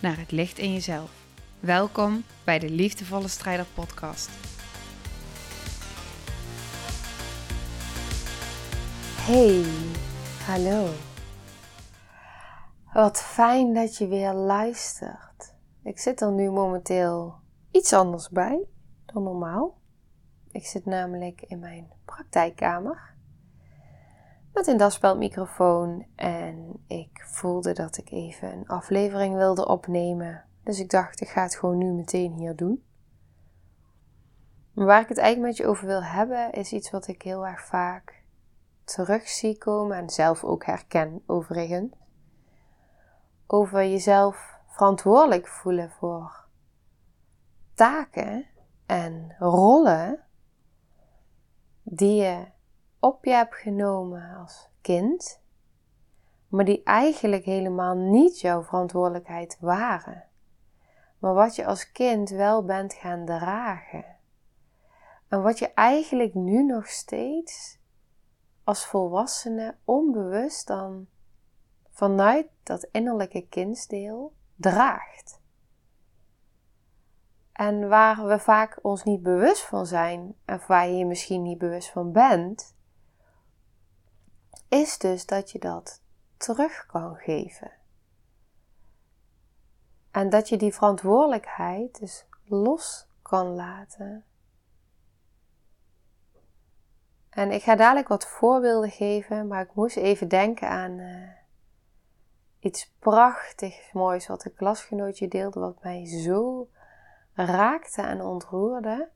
naar het licht in jezelf. Welkom bij de Liefdevolle Strijder Podcast. Hey, hallo. Wat fijn dat je weer luistert. Ik zit er nu momenteel iets anders bij dan normaal. Ik zit namelijk in mijn praktijkkamer met een daspeldmicrofoon en ik voelde dat ik even een aflevering wilde opnemen. Dus ik dacht, ik ga het gewoon nu meteen hier doen. Maar waar ik het eigenlijk met je over wil hebben, is iets wat ik heel erg vaak terug zie komen en zelf ook herken overigens. Over jezelf verantwoordelijk voelen voor taken en rollen die je op je hebt genomen als kind, maar die eigenlijk helemaal niet jouw verantwoordelijkheid waren, maar wat je als kind wel bent gaan dragen. En wat je eigenlijk nu nog steeds als volwassene onbewust dan vanuit dat innerlijke kindsdeel draagt. En waar we vaak ons niet bewust van zijn, en waar je je misschien niet bewust van bent, is dus dat je dat terug kan geven. En dat je die verantwoordelijkheid dus los kan laten. En ik ga dadelijk wat voorbeelden geven, maar ik moest even denken aan uh, iets prachtigs moois wat een klasgenootje deelde, wat mij zo raakte en ontroerde.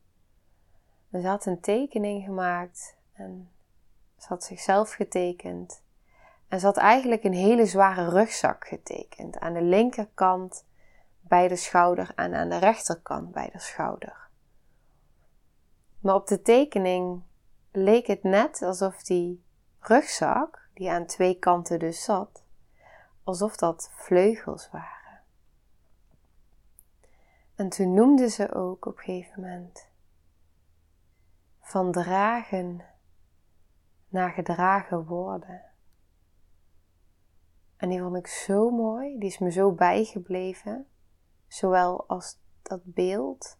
ze had een tekening gemaakt en ze had zichzelf getekend. En ze had eigenlijk een hele zware rugzak getekend. Aan de linkerkant bij de schouder en aan de rechterkant bij de schouder. Maar op de tekening leek het net alsof die rugzak, die aan twee kanten dus zat, alsof dat vleugels waren. En toen noemde ze ook op een gegeven moment van dragen naar gedragen worden. En die vond ik zo mooi, die is me zo bijgebleven, zowel als dat beeld,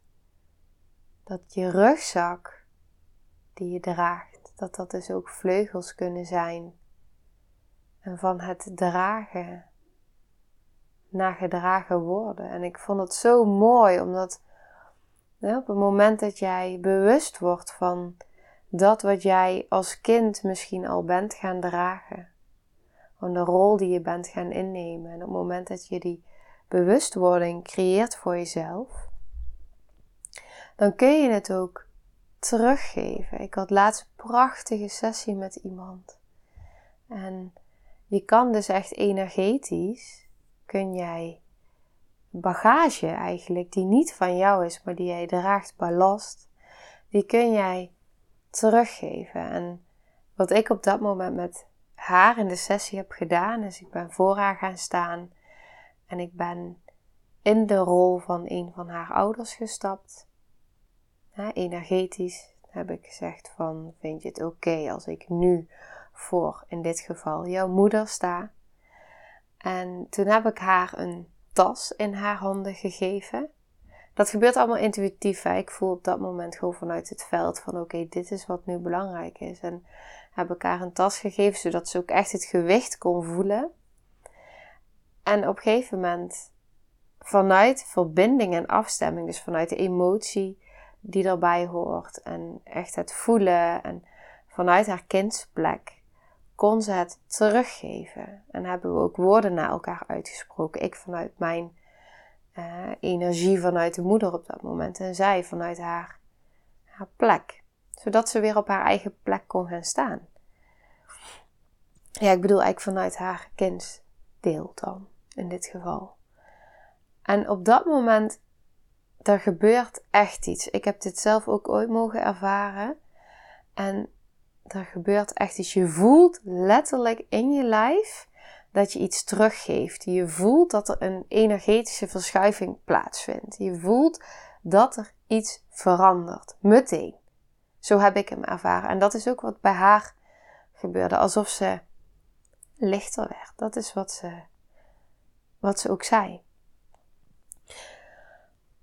dat je rugzak die je draagt, dat dat dus ook vleugels kunnen zijn. En van het dragen naar gedragen worden. En ik vond het zo mooi, omdat op het moment dat jij bewust wordt van dat wat jij als kind misschien al bent gaan dragen, van de rol die je bent gaan innemen, en op het moment dat je die bewustwording creëert voor jezelf, dan kun je het ook teruggeven. Ik had laatst een prachtige sessie met iemand. En je kan dus echt energetisch kun jij bagage eigenlijk, die niet van jou is, maar die jij draagt, ballast, die kun jij teruggeven. En wat ik op dat moment met haar in de sessie heb gedaan, is ik ben voor haar gaan staan en ik ben in de rol van een van haar ouders gestapt. energetisch heb ik gezegd van, vind je het oké als ik nu voor, in dit geval, jouw moeder sta? En toen heb ik haar een tas in haar handen gegeven. Dat gebeurt allemaal intuïtief. Hè? Ik voel op dat moment gewoon vanuit het veld van oké, dit is wat nu belangrijk is. En heb ik haar een tas gegeven zodat ze ook echt het gewicht kon voelen. En op een gegeven moment vanuit verbinding en afstemming, dus vanuit de emotie die erbij hoort en echt het voelen en vanuit haar kindsplek kon ze het teruggeven. En hebben we ook woorden naar elkaar uitgesproken. Ik vanuit mijn energie vanuit de moeder op dat moment. En zij vanuit haar, haar plek. Zodat ze weer op haar eigen plek kon gaan staan. Ja, ik bedoel eigenlijk vanuit haar kindsdeel dan, in dit geval. En op dat moment, er gebeurt echt iets. Ik heb dit zelf ook ooit mogen ervaren. En er gebeurt echt iets. Je voelt letterlijk in je lijf dat je iets teruggeeft. Je voelt dat er een energetische verschuiving plaatsvindt. Je voelt dat er iets verandert. Meteen. Zo heb ik hem ervaren. En dat is ook wat bij haar gebeurde. Alsof ze lichter werd. Dat is wat ze, wat ze ook zei.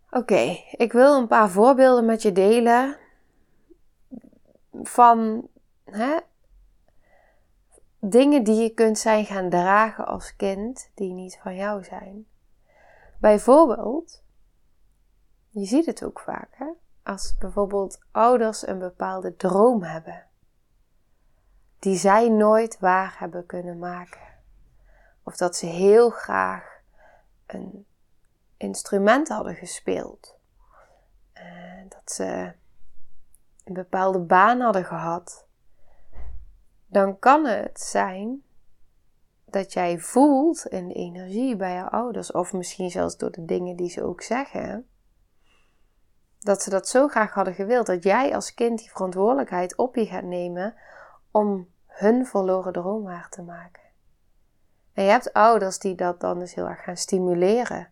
Oké, ik wil een paar voorbeelden met je delen van hè, dingen die je kunt zijn gaan dragen als kind die niet van jou zijn. Bijvoorbeeld, je ziet het ook vaak, hè? als bijvoorbeeld ouders een bepaalde droom hebben, die zij nooit waar hebben kunnen maken. Of dat ze heel graag een instrument hadden gespeeld. Uh, dat ze een bepaalde baan hadden gehad. Dan kan het zijn dat jij voelt in de energie bij je ouders, of misschien zelfs door de dingen die ze ook zeggen, dat ze dat zo graag hadden gewild, dat jij als kind die verantwoordelijkheid op je gaat nemen om hun verloren droom waar te maken. En je hebt ouders die dat dan dus heel erg gaan stimuleren.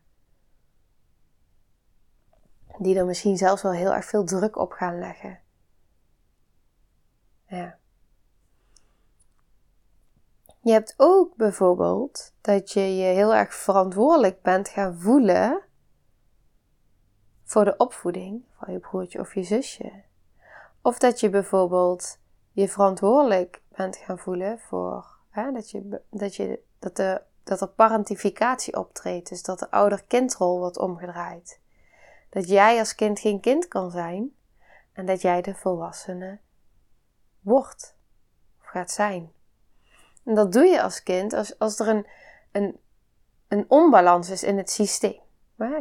Die er misschien zelfs wel heel erg veel druk op gaan leggen. Ja. Je hebt ook bijvoorbeeld dat je je heel erg verantwoordelijk bent gaan voelen voor de opvoeding van je broertje of je zusje. Of dat je bijvoorbeeld je verantwoordelijk bent gaan voelen voor hè, dat, je, dat, je, dat, de, dat er parentificatie optreedt, dus dat de ouder-kindrol wordt omgedraaid. Dat jij als kind geen kind kan zijn en dat jij de volwassene wordt of gaat zijn. En dat doe je als kind als, als er een, een, een onbalans is in het systeem.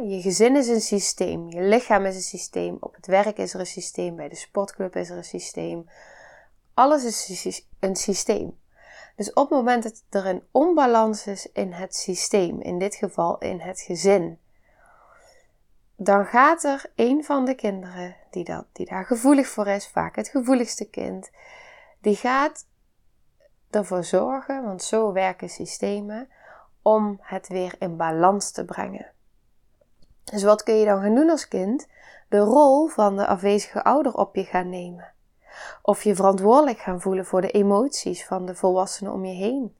Je gezin is een systeem, je lichaam is een systeem, op het werk is er een systeem, bij de sportclub is er een systeem. Alles is een systeem. Dus op het moment dat er een onbalans is in het systeem, in dit geval in het gezin, dan gaat er een van de kinderen die, dat, die daar gevoelig voor is, vaak het gevoeligste kind, die gaat ervoor zorgen, want zo werken systemen, om het weer in balans te brengen. Dus wat kun je dan gaan doen als kind? De rol van de afwezige ouder op je gaan nemen. Of je verantwoordelijk gaan voelen voor de emoties van de volwassenen om je heen.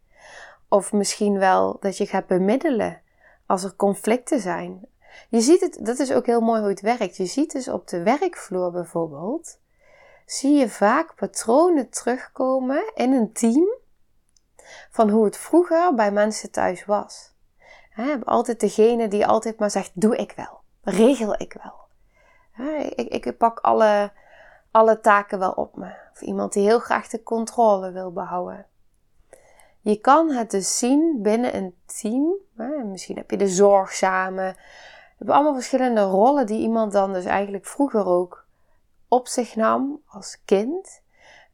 Of misschien wel dat je gaat bemiddelen als er conflicten zijn. Je ziet het, dat is ook heel mooi hoe het werkt. Je ziet dus op de werkvloer bijvoorbeeld, zie je vaak patronen terugkomen in een team van hoe het vroeger bij mensen thuis was. He, altijd degene die altijd maar zegt: Doe ik wel, regel ik wel. ik, ik pak alle, alle taken wel op me. Of iemand die heel graag de controle wil behouden. Je kan het dus zien binnen een team. misschien heb je de zorgzame. Je hebt allemaal verschillende rollen die iemand dan dus eigenlijk vroeger ook op zich nam als kind.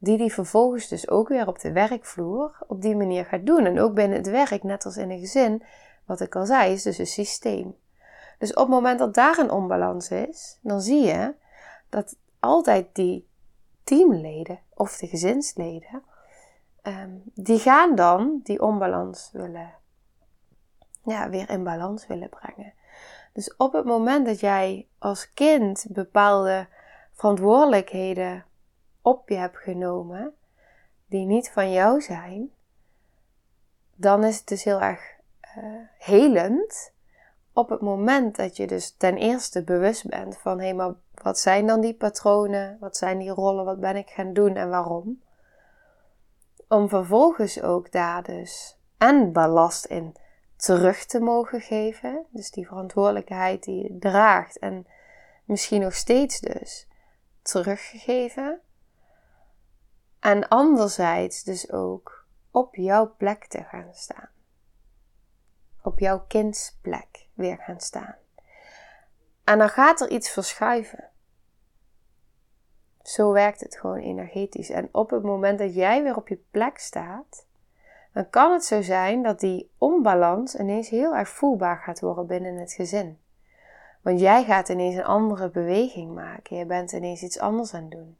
Die die vervolgens dus ook weer op de werkvloer op die manier gaat doen. En ook binnen het werk, net als in een gezin, wat ik al zei, is dus een systeem. Dus op het moment dat daar een onbalans is, dan zie je dat altijd die teamleden of de gezinsleden, ehm, die gaan dan die onbalans willen, ja, weer in balans willen brengen. Dus op het moment dat jij als kind bepaalde verantwoordelijkheden op je hebt genomen, die niet van jou zijn, dan is het dus heel erg uh, helend op het moment dat je dus ten eerste bewust bent van hé, maar wat zijn dan die patronen? Wat zijn die rollen? Wat ben ik gaan doen en waarom? Om vervolgens ook daar dus en ballast in terug te mogen geven. Dus die verantwoordelijkheid die je draagt en misschien nog steeds dus teruggegeven. En anderzijds dus ook op jouw plek te gaan staan op jouw kindsplek weer gaan staan. En dan gaat er iets verschuiven. Zo werkt het gewoon energetisch. En op het moment dat jij weer op je plek staat, dan kan het zo zijn dat die onbalans ineens heel erg voelbaar gaat worden binnen het gezin. Want jij gaat ineens een andere beweging maken. Je bent ineens iets anders aan het doen.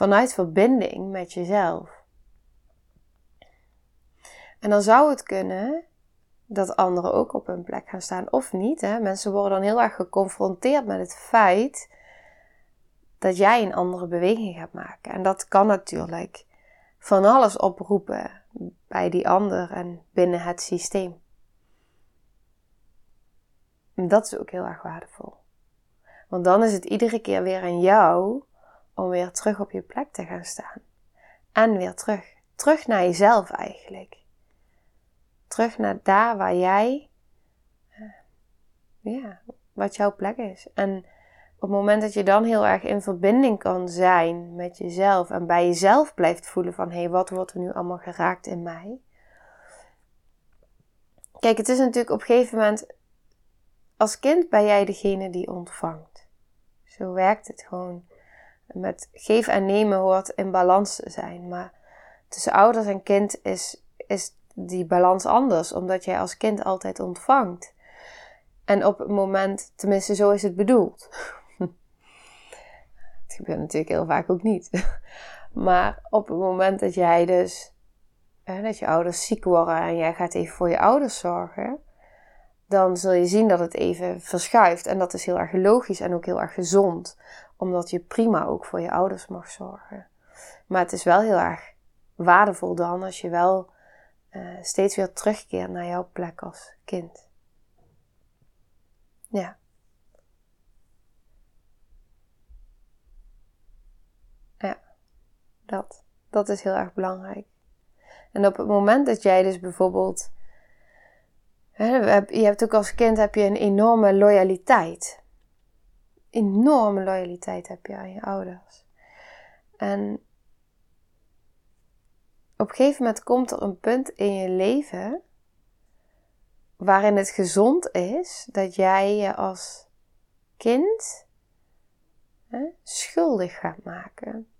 Vanuit verbinding met jezelf. En dan zou het kunnen dat anderen ook op hun plek gaan staan of niet. Hè? Mensen worden dan heel erg geconfronteerd met het feit dat jij een andere beweging gaat maken. En dat kan natuurlijk van alles oproepen bij die ander en binnen het systeem. En dat is ook heel erg waardevol. Want dan is het iedere keer weer aan jou om weer terug op je plek te gaan staan. En weer terug. Terug naar jezelf eigenlijk. Terug naar daar waar jij, eh, ja, wat jouw plek is. En op het moment dat je dan heel erg in verbinding kan zijn met jezelf en bij jezelf blijft voelen van hé, hey, wat wordt er nu allemaal geraakt in mij? Kijk, het is natuurlijk op een gegeven moment, als kind ben jij degene die ontvangt. Zo werkt het gewoon. Met geven en nemen hoort in balans te zijn. Maar tussen ouders en kind is, is die balans anders, omdat jij als kind altijd ontvangt. En op het moment, tenminste zo is het bedoeld. het gebeurt natuurlijk heel vaak ook niet. Maar op het moment dat jij dus, dat je ouders ziek worden en jij gaat even voor je ouders zorgen, dan zul je zien dat het even verschuift. En dat is heel erg logisch en ook heel erg gezond, omdat je prima ook voor je ouders mag zorgen. Maar het is wel heel erg waardevol dan als je wel uh, steeds weer terugkeert naar jouw plek als kind. Ja. Ja, dat. Dat is heel erg belangrijk. En op het moment dat jij dus bijvoorbeeld. Je hebt ook als kind heb je een enorme loyaliteit. Enorme loyaliteit heb je aan je ouders. En op een gegeven moment komt er een punt in je leven waarin het gezond is dat jij je als kind hè, schuldig gaat maken.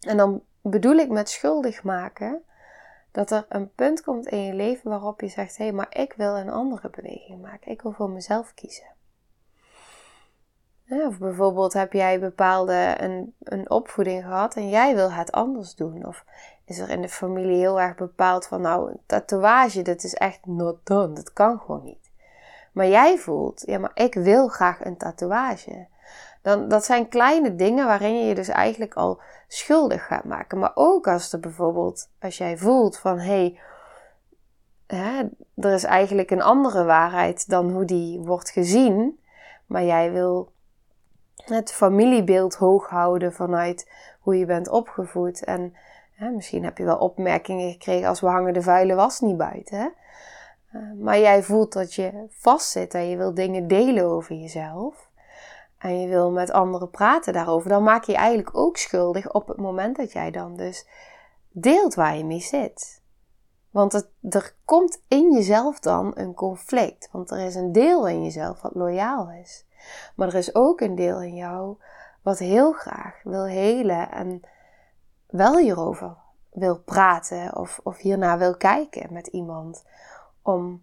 En dan bedoel ik met schuldig maken dat er een punt komt in je leven waarop je zegt: hé, hey, maar ik wil een andere beweging maken. Ik wil voor mezelf kiezen. Of bijvoorbeeld heb jij bepaalde een, een opvoeding gehad en jij wil het anders doen. Of is er in de familie heel erg bepaald van nou, een tatoeage, dat is echt not done. Dat kan gewoon niet. Maar jij voelt, ja, maar ik wil graag een tatoeage. Dan, dat zijn kleine dingen waarin je je dus eigenlijk al schuldig gaat maken. Maar ook als er bijvoorbeeld, als jij voelt van hé, hey, er is eigenlijk een andere waarheid dan hoe die wordt gezien. Maar jij wil het familiebeeld hoog houden vanuit hoe je bent opgevoed. En misschien heb je wel opmerkingen gekregen als we hangen de vuile was niet buiten. Hè? Eh, maar jij voelt dat je vastzit en je wil dingen delen over jezelf. En je wil met anderen praten daarover. Dan maak je je eigenlijk ook schuldig op het moment dat jij dan dus deelt waar je mee zit. Want er komt in jezelf dan een conflict. Want er is een deel in jezelf wat loyaal is. Maar er is ook een deel in jou wat heel graag wil helen en wel hierover wil praten of, of hiernaar wil kijken met iemand. Om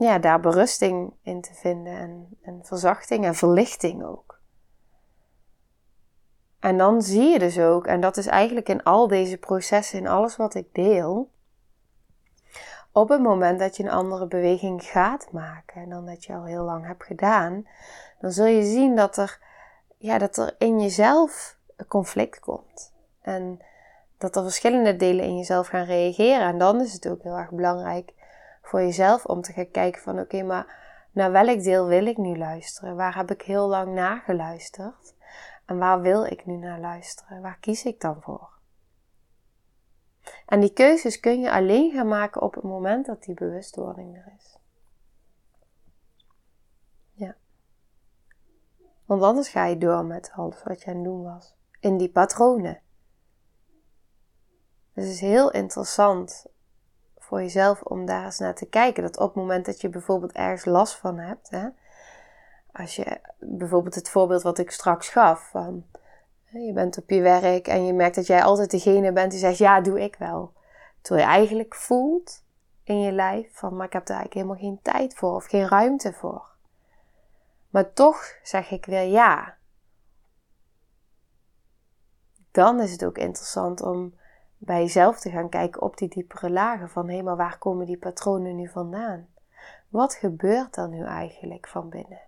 ja, daar berusting in te vinden en, en verzachting en verlichting ook. En dan zie je dus ook, en dat is eigenlijk in al deze processen, in alles wat ik deel, op het moment dat je een andere beweging gaat maken, dan dat je al heel lang hebt gedaan, dan zul je zien dat er, ja, dat er in jezelf een conflict komt. En dat er verschillende delen in jezelf gaan reageren. En dan is het ook heel erg belangrijk voor jezelf om te gaan kijken van oké, maar naar welk deel wil ik nu luisteren? Waar heb ik heel lang naar geluisterd? En waar wil ik nu naar luisteren? Waar kies ik dan voor? En die keuzes kun je alleen gaan maken op het moment dat die bewustwording er is. Ja. Want anders ga je door met alles wat je aan het doen was. In die patronen. Dus het is heel interessant voor jezelf om daar eens naar te kijken. Dat op het moment dat je bijvoorbeeld ergens last van hebt, hè, als je bijvoorbeeld het voorbeeld wat ik straks gaf, van je bent op je werk en je merkt dat jij altijd degene bent die zegt: Ja, doe ik wel. Terwijl je eigenlijk voelt in je lijf van: Maar ik heb daar eigenlijk helemaal geen tijd voor of geen ruimte voor. Maar toch zeg ik weer ja. Dan is het ook interessant om bij jezelf te gaan kijken op die diepere lagen van hé, maar waar komen die patronen nu vandaan? Wat gebeurt er nu eigenlijk van binnen?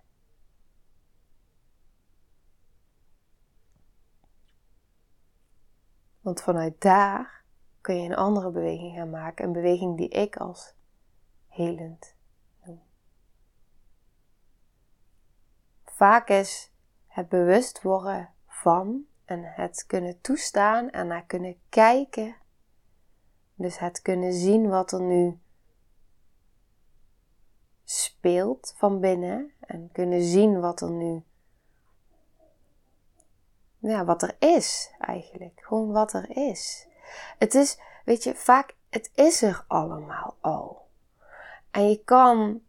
Want vanuit daar kun je een andere beweging gaan maken. Een beweging die ik als helend noem. Vaak is het bewust worden van en het kunnen toestaan en naar kunnen kijken. Dus het kunnen zien wat er nu speelt van binnen en kunnen zien wat er nu ja, wat er is eigenlijk. Gewoon wat er is. Het is, weet je, vaak, het is er allemaal al. En je kan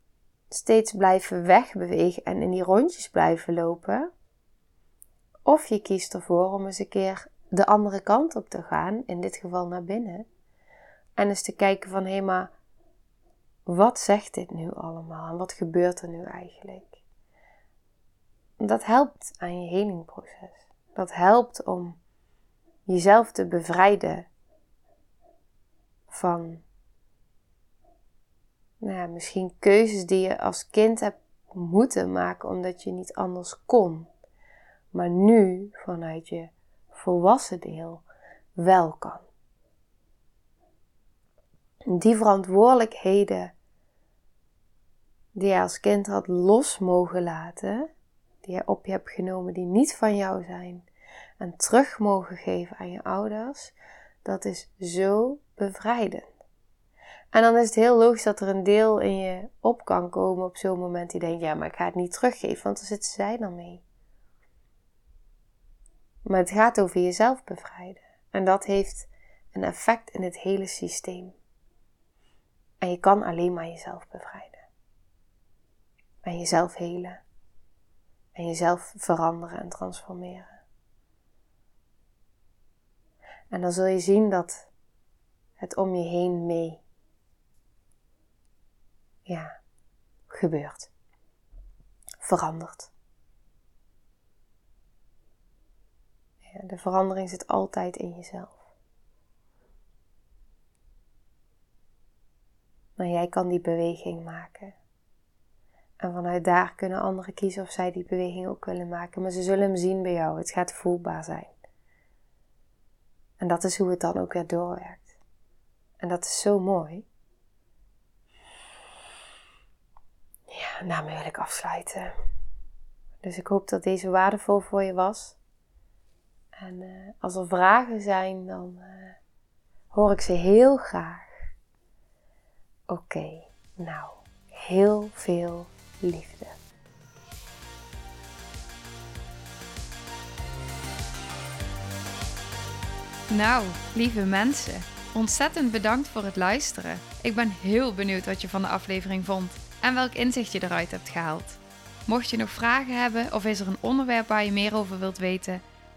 steeds blijven wegbewegen en in die rondjes blijven lopen. Of je kiest ervoor om eens een keer de andere kant op te gaan, in dit geval naar binnen. En eens te kijken van, hé maar, wat zegt dit nu allemaal? En wat gebeurt er nu eigenlijk? Dat helpt aan je helingproces. Dat helpt om jezelf te bevrijden van nou ja, misschien keuzes die je als kind hebt moeten maken omdat je niet anders kon, maar nu vanuit je volwassen deel wel kan. Die verantwoordelijkheden die je als kind had los mogen laten, die je op je hebt genomen, die niet van jou zijn, en terug mogen geven aan je ouders, dat is zo bevrijdend. En dan is het heel logisch dat er een deel in je op kan komen op zo'n moment die denkt, ja, maar ik ga het niet teruggeven, want daar zitten zij dan mee. Maar het gaat over jezelf bevrijden. En dat heeft een effect in het hele systeem. En je kan alleen maar jezelf bevrijden. En jezelf helen en jezelf veranderen en transformeren. En dan zul je zien dat het om je heen mee ja, gebeurt. Verandert. De verandering zit altijd in jezelf. Maar jij kan die beweging maken. En vanuit daar kunnen anderen kiezen of zij die beweging ook willen maken. Maar ze zullen hem zien bij jou. Het gaat voelbaar zijn. En dat is hoe het dan ook weer doorwerkt. En dat is zo mooi. Ja, daarmee wil ik afsluiten. Dus ik hoop dat deze waardevol voor je was. En uh, als er vragen zijn, dan uh, hoor ik ze heel graag. Oké, nou, heel veel liefde. Nou, lieve mensen, ontzettend bedankt voor het luisteren. Ik ben heel benieuwd wat je van de aflevering vond en welk inzicht je eruit hebt gehaald. Mocht je nog vragen hebben of is er een onderwerp waar je meer over wilt weten,